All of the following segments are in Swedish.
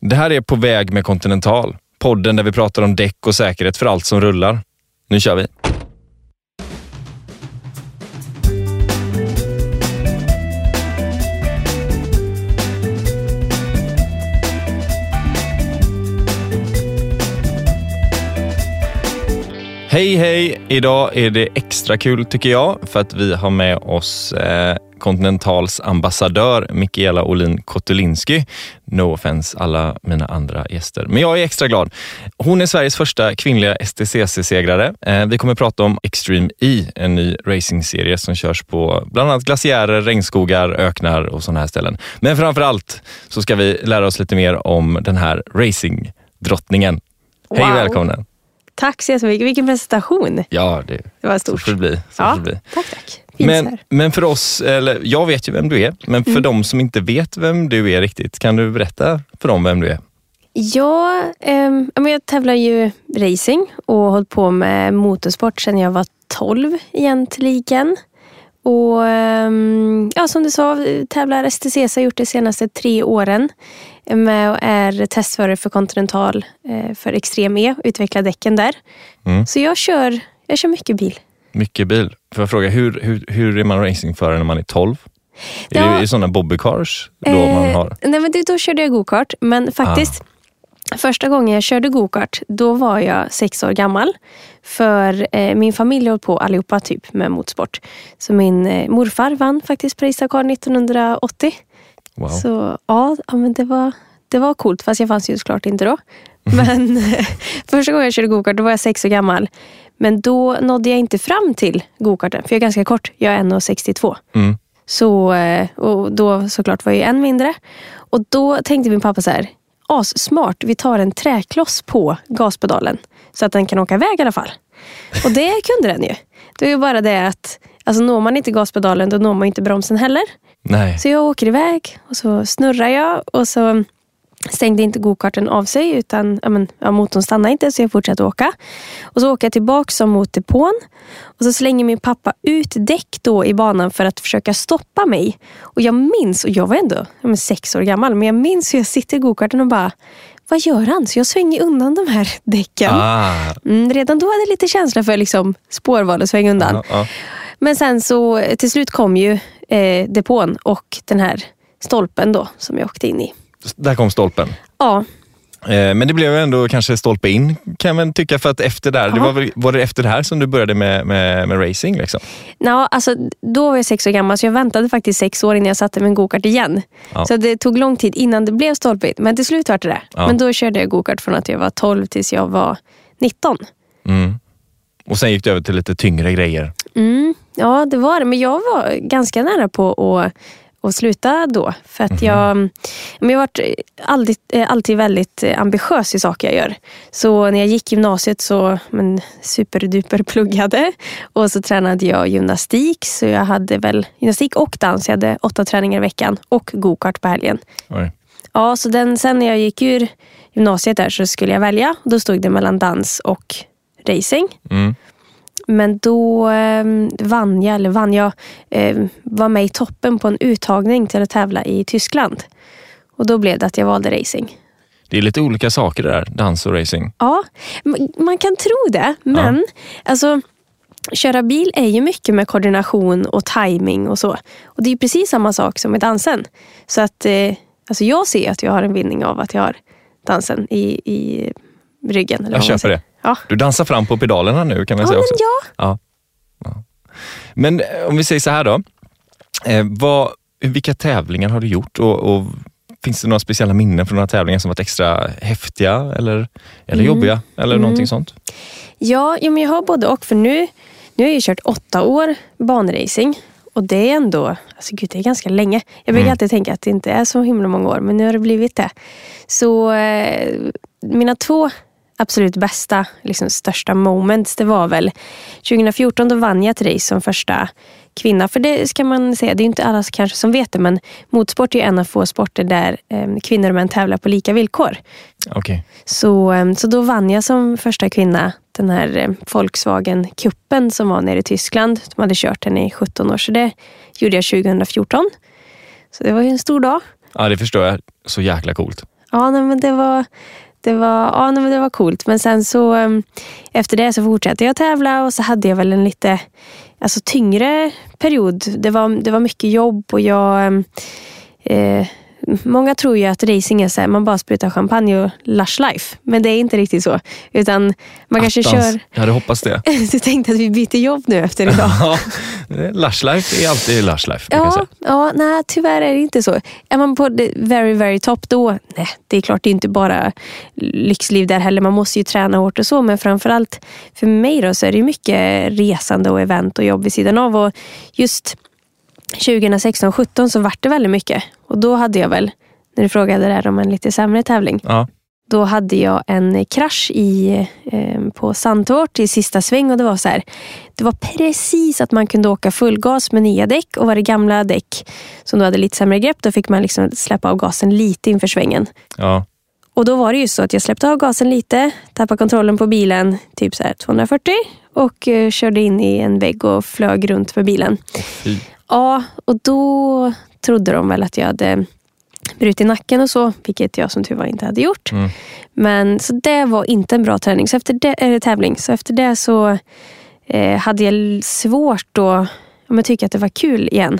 Det här är På väg med Continental. Podden där vi pratar om däck och säkerhet för allt som rullar. Nu kör vi! Hej hej! Idag är det extra kul tycker jag för att vi har med oss eh, Continentals ambassadör Mikaela Olin Kotulinski. No offense alla mina andra gäster, men jag är extra glad. Hon är Sveriges första kvinnliga STCC-segrare. Eh, vi kommer prata om Extreme E, en ny racingserie som körs på bland annat glaciärer, regnskogar, öknar och sådana här ställen. Men framför allt så ska vi lära oss lite mer om den här racingdrottningen. Hej Wow. välkommen! Tack så jättemycket. Vilken presentation. Ja, det, Det var så stort. får det bli. Så Ja, det bli. tack, tack. Men, men för oss, eller jag vet ju vem du är, men för de som inte vet vem du är riktigt, kan du berätta för dem vem du är? Ja, men jag tävlar ju racing och har hållit på med motorsport sedan jag var 12 egentligen. Och ehm, ja, som du sa, tävlar STCC har gjort det senaste tre åren. Med och är testförare för Continental eh, för Extrem E och utvecklar däcken där. Mm. Så jag kör, jag kör mycket bil. Mycket bil. Får jag fråga, hur, hur, hur är man racingförare när man är 12? Är Ja. det i sådana bobbycars då man Eh, har? Nej, men det, då körde jag gokart. Men faktiskt, första gången jag körde gokart, då var jag sex år gammal. För eh, min familj höll på allihopa typ med motorsport. Så min eh, morfar vann faktiskt Paris-Dakar 1980. Wow. Så ja, men det var, det var coolt, fast jag fanns ju såklart inte då. Men eh, första gången jag körde gokart, då var jag sex år gammal. Men då nådde jag inte fram till gokarten, för jag är ganska kort. Jag är 1,62. Mm. Så, eh, och då såklart var jag än mindre. Och då tänkte min pappa så här, smart, vi tar en träkloss på gaspedalen så att den kan åka iväg i alla fall. Och det kunde den ju. Det är ju bara det att alltså når man inte gaspedalen då når man inte bromsen heller. Nej. Så jag åker iväg och så snurrar jag och så stängde inte gokarten av sig utan ja, men, ja, motorn stannade inte så jag fortsatte åka. Och så åker jag tillbaka som mot depån och så slänger min pappa ut däck då i banan för att försöka stoppa mig. Och jag minns, och jag var ändå ja, men sex år gammal, men jag minns hur jag sitter i gokarten och bara vad gör han? Så jag svänger undan de här däcken. Ah. Mm, redan då hade jag lite känsla för liksom, spårval och svänga undan. Ja, ja. Men sen så till slut kom ju eh, depån och den här stolpen då som jag åkte in i. Där kom stolpen. Ja, Eh, Men det blev ändå kanske stolpe in kan man tycka för att efter där, det Ja. var, väl, var det efter det här som du började med, med, med racing? Liksom? Nå, alltså, då var jag sex år gammal så jag väntade faktiskt sex år innan jag satte mig en gokart igen. Ja. Så det tog lång tid innan det blev stolpe in. Men till slut var det det. Ja. Men då körde jag gokart från att jag var 12 tills jag var 19. Mm. Och sen gick du över till lite tyngre grejer. Mm, ja, det var det. Men jag var ganska nära på att, att sluta då. För att jag, men jag har varit alltid, eh, alltid väldigt eh, ambitiös i saker jag gör. Så när jag gick gymnasiet så men, superduper pluggade. Och så tränade jag gymnastik. Så jag hade väl gymnastik och dans. Jag hade åtta träningar i veckan och gokart på helgen. Oj. Ja, så den, sen när jag gick ur gymnasiet där så skulle jag välja. Då stod det mellan dans och racing. Mm. Men då eh, vann jag, eller vann jag, eh, var med i toppen på en uttagning till att tävla i Tyskland. Och då blev det att jag valde racing. Det är lite olika saker det där, dans och racing. Ja, man kan tro det, men alltså Köra bil är ju mycket med koordination och timing och så. Och det är precis samma sak som med dansen. Så att eh, alltså jag ser att jag har en vinning av att jag har dansen i, i ryggen. Eller Jag köper det. Ja, Du dansar fram på pedalerna nu kan man ja säga också. ja. Ja. ja. Men eh, om vi säger så här då. Eh, vad, vilka tävlingar har du gjort och, och finns det några speciella minnen från några tävlingar som varit extra häftiga eller, eller Mm. jobbiga eller någonting sånt? Ja, jo, men jag har både och. För nu, nu har jag ju kört åtta år banracing. Och det är ändå, alltså gud det är ganska länge. Jag brukar Mm. alltid tänka att det inte är så himla många år, men nu har det blivit det. Så eh, mina två absolut bästa, liksom största moments, det var väl 2014 då vann jag ett race som första kvinna. För det ska man säga, det är inte alla kanske som vet det, men motorsport är en av få sporter där eh, kvinnor och män tävlar på lika villkor. Okej. Så, eh, så då vann jag som första kvinna den här eh, Volkswagen-kuppen som var nere i Tyskland. De hade kört den i 17 år, så det gjorde jag 2014. Så det var ju en stor dag. Ja, det förstår jag. Så jäkla coolt. Ja, nej, men det var, det var, ja, nej, men det var coolt. Men sen så ehm, efter det så fortsatte jag tävla och så hade jag väl en lite alltså, tyngre period. Det var, det var mycket jobb och jag ehm, eh, Många tror ju att racing är så här, man bara sprutar champagne och lush life. Men det är inte riktigt så. Utan man kanske Attans. kör... Jag hade hoppats det. du tänkte att vi byter jobb nu efter idag? Ja, lush life är alltid lush life. Ja, ja, nej tyvärr är det inte så. Är man på the very, very top då, nej, det är klart det är inte bara lyxliv där heller. Man måste ju träna hårt och så, men framförallt för mig då så är det mycket resande och event och jobb vid sidan av. Och just 2016-17 så vart det väldigt mycket. Och då hade jag väl, när du frågade där om en lite sämre tävling, Ja. då hade jag en krasch i, eh, på Sandtorp i sista sväng och det var så här. Det var precis att man kunde åka fullgas med nya däck och var det gamla däck som då hade lite sämre grepp, då fick man liksom släppa av gasen lite inför svängen. Ja. Och då var det ju så att jag släppte av gasen lite, tappade kontrollen på bilen, typ så här 240 och eh, körde in i en vägg och flög runt med bilen. Fy. Ja, och då trodde de väl att jag hade brutit nacken och så, vilket jag som tur var inte hade gjort. Mm. Men så det var inte en bra träning. Så efter det, eller tävling. Så efter det så eh, hade jag svårt att ja, tycka att det var kul igen.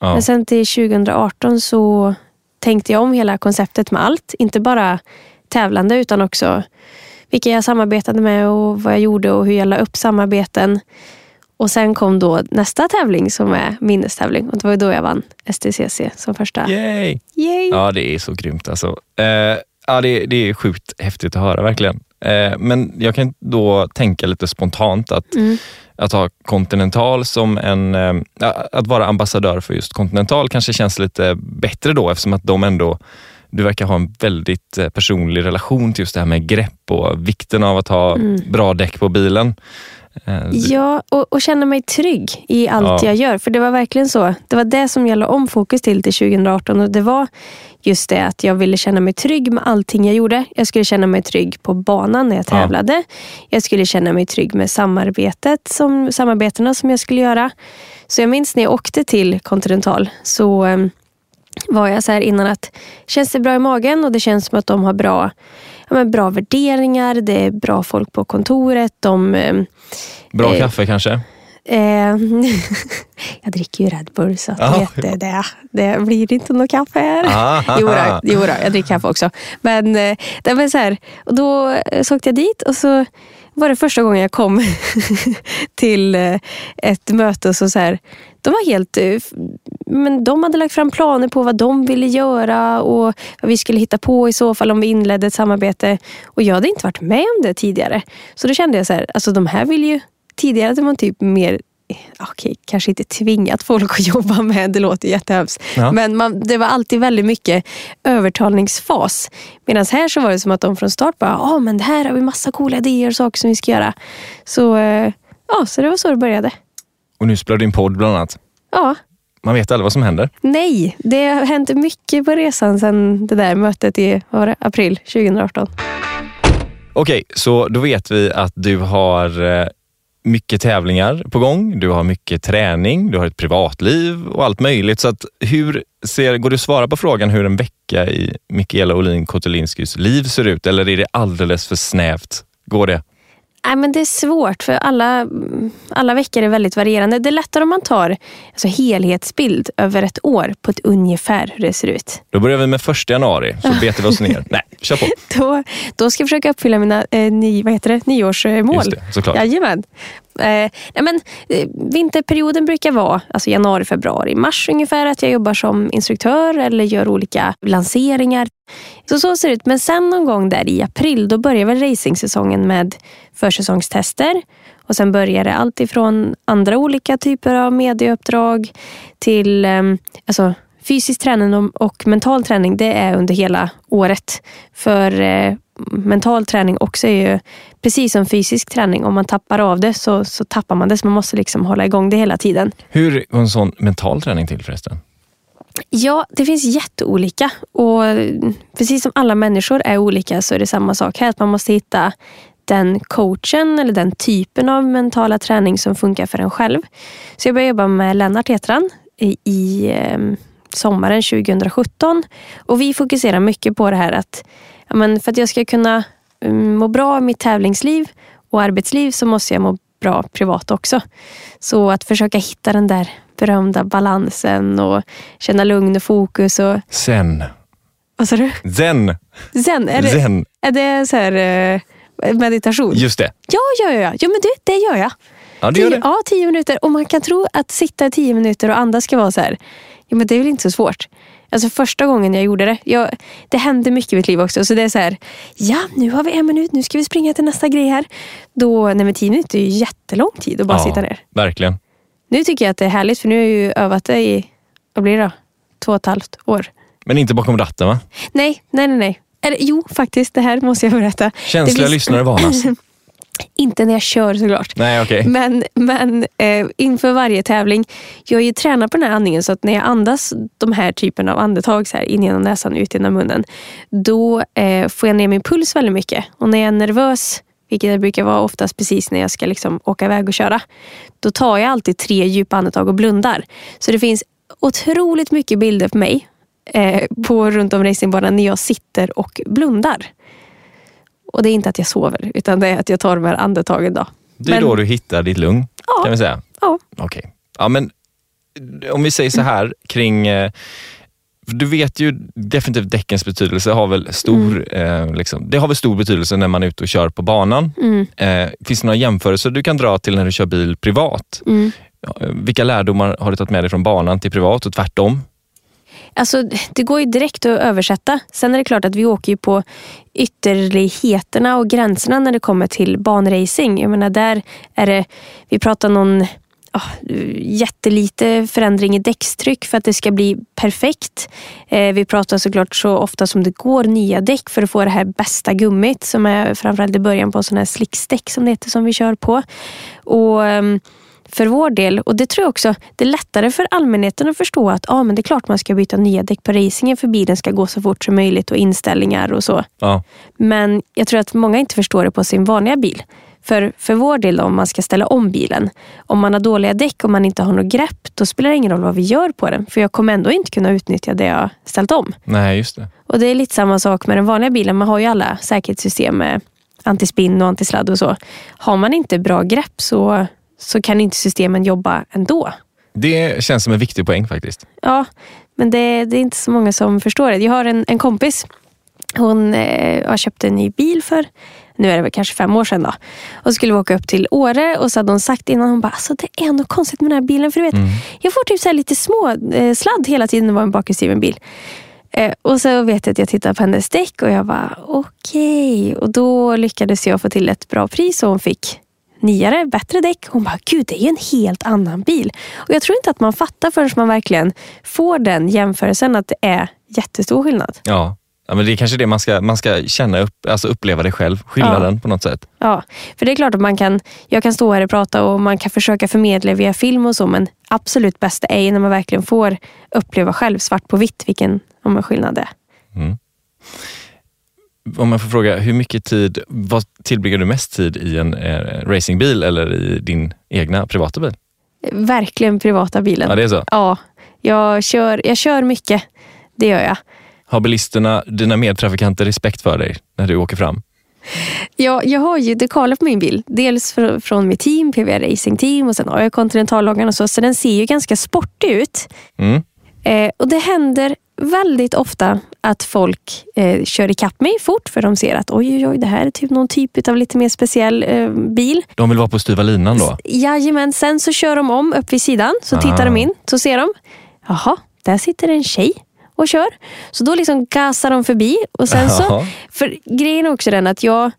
Ja. Men sen till 2018 så tänkte jag om hela konceptet med allt. Inte bara tävlande utan också vilka jag samarbetade med och vad jag gjorde och hur jag la upp samarbeten. Och sen kom då nästa tävling som är minnestävling och det var då jag vann STCC som första. Yay! Yay! Ja, det är så grymt alltså. Eh, ja, det, det är sjukt häftigt att höra verkligen. Eh, men jag kan då tänka lite spontant att, Mm. att ha Continental som en... Eh, att vara ambassadör för just Continental kanske känns lite bättre då eftersom att de ändå du verkar ha en väldigt eh, personlig relation till just det här med grepp och vikten av att ha bra däck på bilen. Eh, Ja, och, och känna mig trygg i allt Ja. jag gör. För det var verkligen så. Det var det som jag la om fokus till till 2018. Och det var just det att jag ville känna mig trygg med allting jag gjorde. Jag skulle känna mig trygg på banan när jag Ja. tävlade. Jag skulle känna mig trygg med samarbetet som, samarbetena som jag skulle göra. Så jag minns när jag åkte till Continental så eh, var jag så här innan att känns det bra i magen och det känns som att de har bra, ja, men bra värderingar. Det är bra folk på kontoret. De eh, bra eh, kaffe kanske? Eh, jag dricker ju Red Bull så att Ja. vet det, det, blir inte något kaffe här. Ah, Jo då, jo då, jag dricker kaffe också. Men eh, det var så här, och då eh, så åkte jag dit och så var det första gången jag kom till eh, ett möte och så, så här, de var helt... Eh, men de hade lagt fram planer på vad de ville göra och vad vi skulle hitta på i så fall om vi inledde ett samarbete. Och jag hade inte varit med om det tidigare. Så då kände jag så här, alltså de här vill ju... Tidigare hade man typ mer Okej, kanske inte tvingat folk att jobba med, det låter jättehemskt. Ja. Men man, det var alltid väldigt mycket övertalningsfas. Medan här så var det som att de från start bara, ja men det här har vi massa coola idéer och saker som vi ska göra. Så, eh, ja, så det var så det började. Och nu spelar du in podd bland annat. Ja, Man vet aldrig vad som händer. nej, det har hänt mycket på resan sedan det där mötet i det, april 2018. Okej, så då vet vi att du har eh, mycket tävlingar på gång. Du har mycket träning, du har ett privatliv och allt möjligt. Så att hur ser, går det att svara på frågan hur en vecka i Mikaela Olin Kotulinskys liv ser ut? Eller är det alldeles för snävt? Går det? Nej, men det är svårt för alla, alla veckor är väldigt varierande. Det är lättare om man tar alltså, helhetsbild över ett år på ett ungefär hur det ser ut. Då börjar vi med första januari, så betar vi oss ner. Nej, kör på. Då, då ska jag försöka uppfylla mina eh, ny, vad heter det? nyårsmål. Just det, såklart. Jajamän. Eh, men, eh, vinterperioden brukar vara alltså januari, februari, mars ungefär. Att jag jobbar som instruktör eller gör olika lanseringar. Så så ser det ut. Men sen någon gång där i april då börjar väl racingsäsongen med försäsongstester. Och sen börjar det allt ifrån andra olika typer av medieuppdrag till eh, alltså, fysisk träning och, mental träning. Det är under hela året. För eh, mental träning också är ju precis som fysisk träning. Om man tappar av det så, så tappar man det. Så man måste liksom hålla igång det hela tiden. Hur går en sån mental träning till förresten? Ja, det finns jätteolika. Och precis som alla människor är olika så är det samma sak här. Att man måste hitta den coachen eller den typen av mentala träning som funkar för en själv. Så jag började jobba med Lennart heter han, i, i eh, sommaren 2017. Och vi fokuserar mycket på det här att ja, men för att jag ska kunna mm, må bra i mitt tävlingsliv och arbetsliv så måste jag må bra privat också. Så att försöka hitta den där berömda balansen och känna lugn och fokus. Och, Zen. vad sa du? Zen. Zen? Är det, Zen. är det så här, eh, meditation? Just det. Ja, ja, ja. ja men det, det gör jag. Ja, det gör Tio, det. ja, tio minuter. Och man kan tro att sitta i tio minuter och andas ska vara så här. Ja, men det är väl inte så svårt. Alltså första gången jag gjorde det. Jag, det hände mycket i mitt liv också. Så det är så här. Ja, nu har vi en minut. Nu ska vi springa till nästa grej här. Då, nej men tio minuter är ju jättelång tid att bara sitta ner. verkligen. Nu tycker jag att det är härligt för nu har jag ju övat det i, vad blir det då? Två och ett halvt år. Men inte bakom ratten va? Nej, nej, nej. nej. Eller, jo, faktiskt. Det här måste jag berätta. Känsliga lyssnare varnas. Inte när jag kör såklart. Nej, okej. Men, men eh, inför varje tävling, jag är ju tränad på den här andningen så att när jag andas de här typen av andetag så här, in genom näsan, ut genom munnen, då eh, får jag ner min puls väldigt mycket. Och när jag är nervös, vilket det brukar vara oftast precis när jag ska liksom åka iväg och köra, då tar jag alltid tre djupa andetag och blundar. Så det finns otroligt mycket bilder på mig eh, på runt om racingbanan när jag sitter och blundar. Och det är inte att jag sover, utan det är att jag tar de här andetagen. Då. Det är Men- då du hittar ditt lugn, Ja. kan vi säga. Ja. Okej. Ja, men om vi säger så här kring... Eh, du vet ju definitivt däckens betydelse har väl stor, eh, liksom, det har väl stor betydelse när man är ute och kör på banan. Mm, Eh, finns det några jämförelser du kan dra till när du kör bil privat? mm. Eh, Vilka lärdomar har du tagit med dig från banan till privat och tvärtom? Alltså, det går ju direkt att översätta. Sen är det klart att vi åker ju på ytterligheterna och gränserna när det kommer till banracing. Jag menar, där är det, vi pratar någon oh, jättelite förändring i däckstryck för att det ska bli perfekt. Eh, vi pratar såklart så ofta som det går nya däck för att få det här bästa gummit som är framförallt i början på sådana här slicksdäck som det heter som vi kör på. Och Um, för vår del, och det tror jag också, det är lättare för allmänheten att förstå att ah, men det är klart man ska byta nya däck på racingen för bilen ska gå så fort som möjligt och inställningar och så. Ja, Men jag tror att många inte förstår det på sin vanliga bil. För, för vår del då, om man ska ställa om bilen, om man har dåliga däck och man inte har något grepp, då spelar det ingen roll vad vi gör på den. För jag kommer ändå inte kunna utnyttja det jag ställt om. nej just det. Och det är lite samma sak med den vanliga bilen. Man har ju alla säkerhetssystem med antispinn och antisladd och så. Har man inte bra grepp så, så kan inte systemen jobba ändå. Det känns som en viktig poäng faktiskt. Ja, men det, det är inte så många som förstår det. Jag har en, en kompis. Hon eh, har köpt en ny bil för, nu är det väl kanske fem år sedan då. Och så skulle vi åka upp till Åre och så hade hon sagt innan, hon bara, alltså det är något konstigt med den här bilen. För du vet, jag får typ så lite små eh, sladd hela tiden när det var en bakhjulsdriven bil. Eh, och så vet jag att jag tittade på hennes däck och jag bara okej. Och då lyckades jag få till ett bra pris och hon fick nyare, bättre däck. Hon bara, gud det är ju en helt annan bil. Och jag tror inte att man fattar förrän man verkligen får den jämförelsen att det är jättestor skillnad. Ja, ja men det är kanske det man ska, man ska känna upp, alltså uppleva det själv, skillnaden på något sätt. Ja, för det är klart att man kan, jag kan stå här och prata och man kan försöka förmedla via film och så, men absolut bästa är när man verkligen får uppleva själv svart på vitt vilken om en skillnad det är. Om man får fråga, hur mycket tid, vad tillbringar du mest tid i en eh, racingbil eller i din egna privata bil? Verkligen privata bilen. Ja, det är så. Ja, jag kör, jag kör mycket. Det gör jag. Har bilisterna, dina medtrafikanter, respekt för dig när du åker fram? Jag, jag har ju dekaler på min bil. Dels fr- från mitt team, PVR Racing Team och sen har jag Continentalloggan och så. Så den ser ju ganska sportig ut. Mm. Eh, och det händer väldigt ofta att folk eh, kör ikapp mig fort för de ser att oj, oj, oj, det här är typ någon typ av lite mer speciell eh, bil. De vill vara på styva linan då? Jajamän, sen så kör de om upp vid sidan. Så tittar Ah. de in, så ser de. Jaha, där sitter en tjej och kör. Så då liksom gasar de förbi. Och sen så, för grejen är också den att jag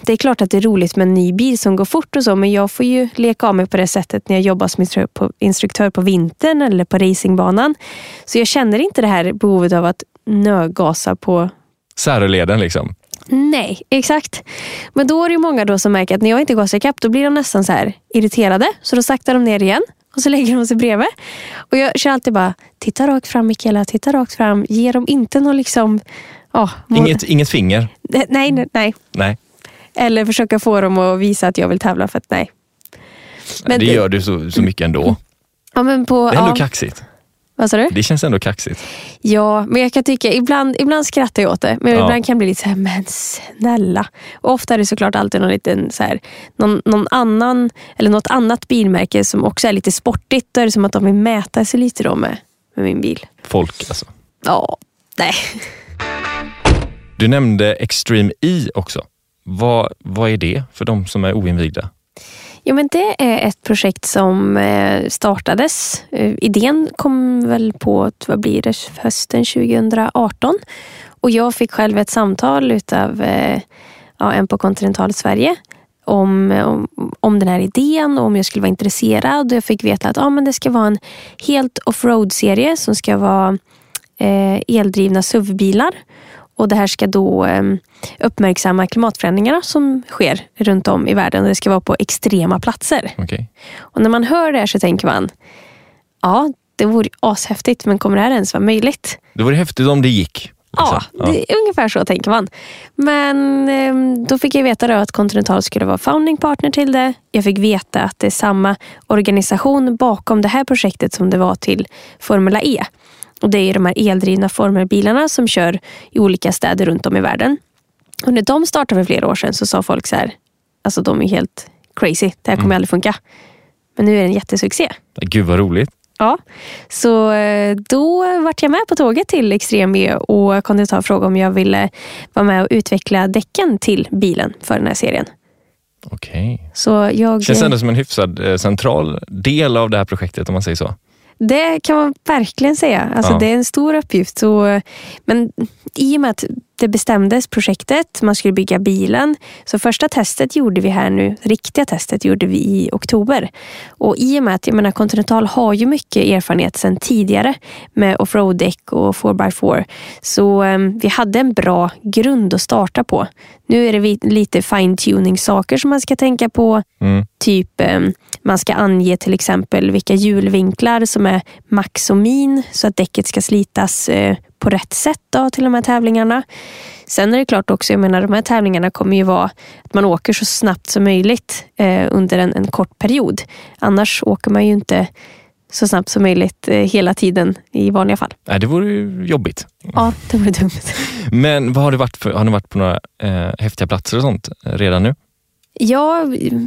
det är klart att det är roligt med en ny bil som går fort och så, men jag får ju leka av mig på det sättet när jag jobbar som instruktör på, vintern eller på racingbanan. Så jag känner inte det här behovet av att nögasa på Säröleden liksom? Nej, exakt. Men då är det ju många då som märker att när jag inte gasar ikapp då blir de nästan så här irriterade. Så då saktar de ner igen och så lägger de sig bredvid. Och jag kör alltid bara, titta rakt fram Mikaela, titta rakt fram. Ge dem inte någon liksom... Må- Inget, inget finger? Nej, nej, nej. Nej, Eller försöka få dem att visa att jag vill tävla för att nej. Men det gör du så, så mycket ändå. Ja, men på, Det är ändå ja, kaxigt. Vad sa du? Det känns ändå kaxigt. Ja, men jag kan tycka, ibland, ibland skrattar jag åt det. Men Ja. ibland kan jag bli lite så här, men snälla. Och ofta är det såklart alltid någon liten, så här, någon, någon annan, eller något annat bilmärke som också är lite sportigt. Då är det som att de vill mäta sig lite då med, med min bil. Folk alltså. Ja, nej. Du nämnde Extreme E också. Vad, vad är det för de som är oinvigda? Jo, men det är ett projekt som eh, startades. Eh, idén kom väl på, vad blir det, hösten 2018. Och jag fick själv ett samtal utav eh, ja, en på kontinental Sverige om, om, om den här idén och om jag skulle vara intresserad. Och jag fick veta att ja, men det ska vara en helt offroad-serie som ska vara eh, eldrivna SUV-bilar. Och det här ska då eh, uppmärksamma klimatförändringarna som sker runt om i världen. Och det ska vara på extrema platser. Okej. Och när man hör det här så tänker man, ja, det vore ashäftigt, men kommer det här ens vara möjligt? Det vore häftigt om det gick. Ja, liksom. det är ungefär så tänker man. Men eh, då fick jag veta då att Continental skulle vara founding partner till det. Jag fick veta att det är samma organisation bakom det här projektet som det var till Formula E. Och Det är de här eldrivna formelbilarna som kör i olika städer runt om i världen. Och när de startade för flera år sedan så sa folk så här, alltså de är helt crazy, det här kommer aldrig funka. Men nu är det en jättesuccé. Gud vad roligt. Ja, så eh, då vart jag med på tåget till Extrem E och Continental frågade om jag ville vara med och utveckla däcken till bilen för den här serien. Okej. Så jag, Känns ändå som en hyfsad eh, central del av det här projektet om man säger så. Det kan man verkligen säga. Alltså, Ja. Det är en stor uppgift. Så, men i och med att det bestämdes projektet, man skulle bygga bilen. Så första testet gjorde vi här nu, riktiga testet gjorde vi i oktober. Och i och med att jag menar, Continental har ju mycket erfarenhet sedan tidigare med offroad-däck och 4x4. Så eh, vi hade en bra grund att starta på. Nu är det lite fine-tuning saker som man ska tänka på. Mm. Typ eh, man ska ange till exempel vilka hjulvinklar som är max och min så att däcket ska slitas eh, på rätt sätt då, till de här tävlingarna. Sen är det klart också, jag menar de här tävlingarna kommer ju vara att man åker så snabbt som möjligt eh, under en, en kort period. Annars åker man ju inte så snabbt som möjligt eh, hela tiden i vanliga fall. Nej, det vore ju jobbigt. Ja, det vore dumt. Men vad har, det varit för, har ni varit på några eh, häftiga platser och sånt eh, redan nu? Ja,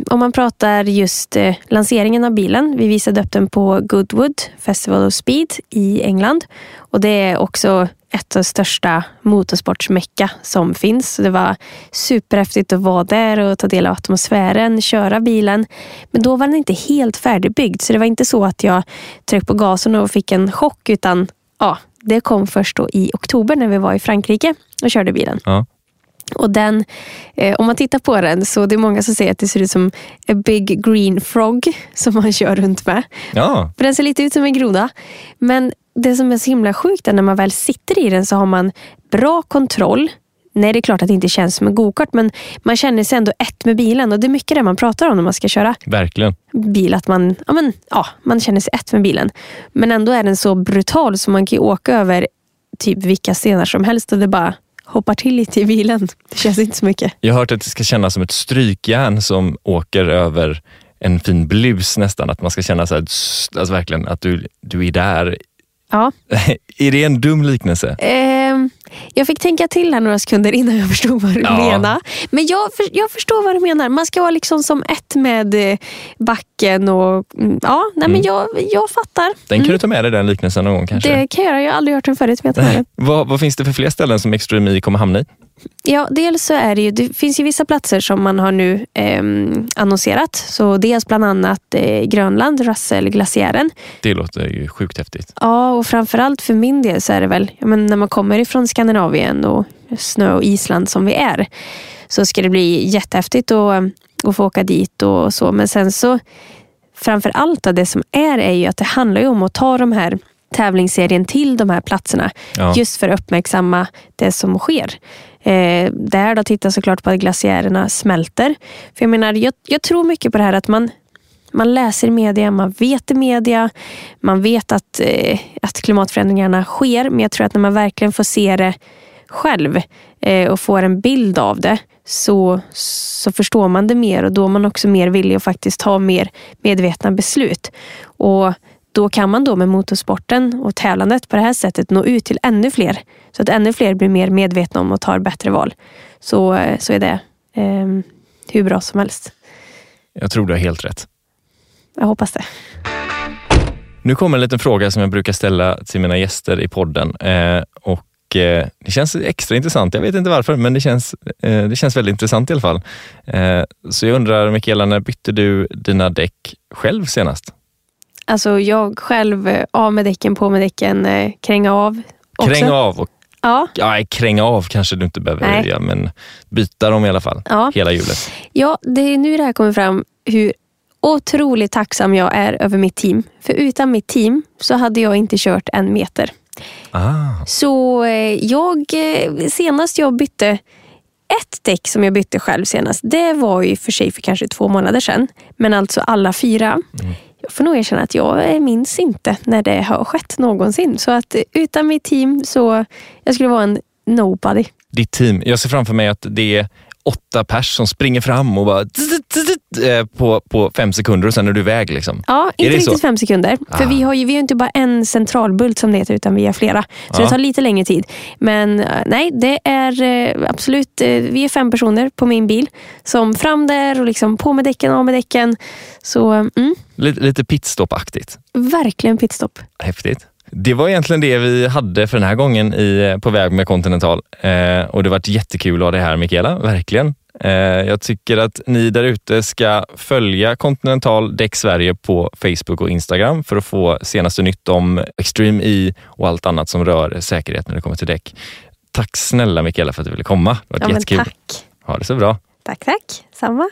om man pratar just eh, lanseringen av bilen. Vi visade upp den på Goodwood Festival of Speed i England. Och Det är också ett av de största motorsportsmecka som finns. Så Det var superhäftigt att vara där och ta del av atmosfären, köra bilen. Men då var den inte helt färdigbyggd. Så det var inte så att jag tryckte på gasen och fick en chock. Utan ja, det kom först då i oktober när vi var i Frankrike och körde bilen. Ja. Och den, eh, om man tittar på den så det är många som säger att det ser ut som a big green frog som man kör runt med. Ja, För den ser lite ut som en groda. Men det som är så himla sjukt är när man väl sitter i den så har man bra kontroll. Nej, det är klart att det inte känns som en gokart men man känner sig ändå ett med bilen och det är mycket det man pratar om när man ska köra verkligen. bil. Att man, ja, men, ja, man känner sig ett med bilen. Men ändå är den så brutal så man kan åka över typ vilka stenar som helst och det bara hoppar till lite i bilen. Det känns inte så mycket. Jag har hört att det ska kännas som ett strykjärn som åker över en fin blus nästan. Att man ska känna så här, alltså verkligen att du, du är där. Ja. är det en dum liknelse? Ehm, jag fick tänka till här några sekunder innan jag förstod vad du Ja. menar. Men jag, för, jag förstår vad du menar. Man ska vara liksom som ett med eh, backen. och mm, ja, nej, men jag, jag fattar. Den kan du ta med dig den liknelsen någon gång kanske? Det kan jag göra. Jag har aldrig hört den förut. Den. Vad, vad finns det för fler ställen som Extreme E kommer hamna i? Ja, dels så är det ju, det finns ju vissa platser som man har nu ehm, annonserat. Så dels bland annat eh, Grönland, Russell-glaciären. Det låter ju sjukt häftigt. Ja, och framförallt för min del så är det väl, ja, men när man kommer ifrån Skandinavien och snö och Island som vi är, så ska det bli jättehäftigt att, att få åka dit och så. Men sen så, framför allt det som är, är ju att det handlar ju om att ta de här tävlingsserien till de här platserna. Ja. Just för att uppmärksamma det som sker. Eh, där då titta såklart på att glaciärerna smälter. För jag menar, jag, jag tror mycket på det här att man, man läser i media, man vet i media, man vet att, eh, att klimatförändringarna sker. Men jag tror att när man verkligen får se det själv eh, och får en bild av det så, så förstår man det mer och då är man också mer villig att faktiskt ta mer medvetna beslut. Och då kan man då med motorsporten och tävlandet på det här sättet nå ut till ännu fler. Så att ännu fler blir mer medvetna om och tar bättre val. Så, eh, så är det eh, hur bra som helst. Jag tror du har helt rätt. Jag hoppas det. Nu kommer en liten fråga som jag brukar ställa till mina gäster i podden. Eh, och eh, Det känns extra intressant. Jag vet inte varför, men det känns, eh, det känns väldigt intressant i alla fall. Eh, så jag undrar, Mikaela, när bytte du dina däck själv senast? Alltså jag själv, av med däcken, på med däcken, kränga av. Också. Kränga av och Ja, Ja, kränga av kanske du inte behöver Nej. göra, men byta dem i alla fall. ja. Hela hjulet. ja, det är nu det här kommer fram hur otroligt tacksam jag är över mitt team. För utan mitt team så hade jag inte kört en meter. Ah, Så eh, jag, eh, senast jag bytte ett däck som jag bytte själv senast, det var ju för sig för kanske två månader sedan. Men alltså alla fyra. Jag får nog erkänna att jag eh, minns inte när det har skett någonsin. Så att utan mitt team så jag skulle vara en nobody. ditt team. Jag ser framför mig att det är åtta pers som springer fram och bara eh, på, på fem sekunder och sen är du iväg. Liksom. Ja, inte det så? riktigt fem sekunder. För Ah. vi har ju vi har inte bara en centralbult som det heter, utan vi har flera. Så Ja. det tar lite längre tid. Men eh, nej, det är eh, absolut, vi är fem personer på min bil. Som fram där och liksom på med däcken, av med däcken. Så mm, Lite, lite pitstop-aktigt. verkligen pitstop. Häftigt. Det var egentligen det vi hade för den här gången i På väg med Continental. Eh, och det har varit jättekul att ha dig här Mikaela, verkligen. Eh, jag tycker att ni där ute ska följa Continental Däck Sverige på Facebook och Instagram för att få senaste nytt om Extreme E och allt annat som rör säkerhet när det kommer till däck. Tack snälla Mikaela för att du ville komma. Det var Ja, jättekul. tack. Ha det så bra. Tack, tack. Samma.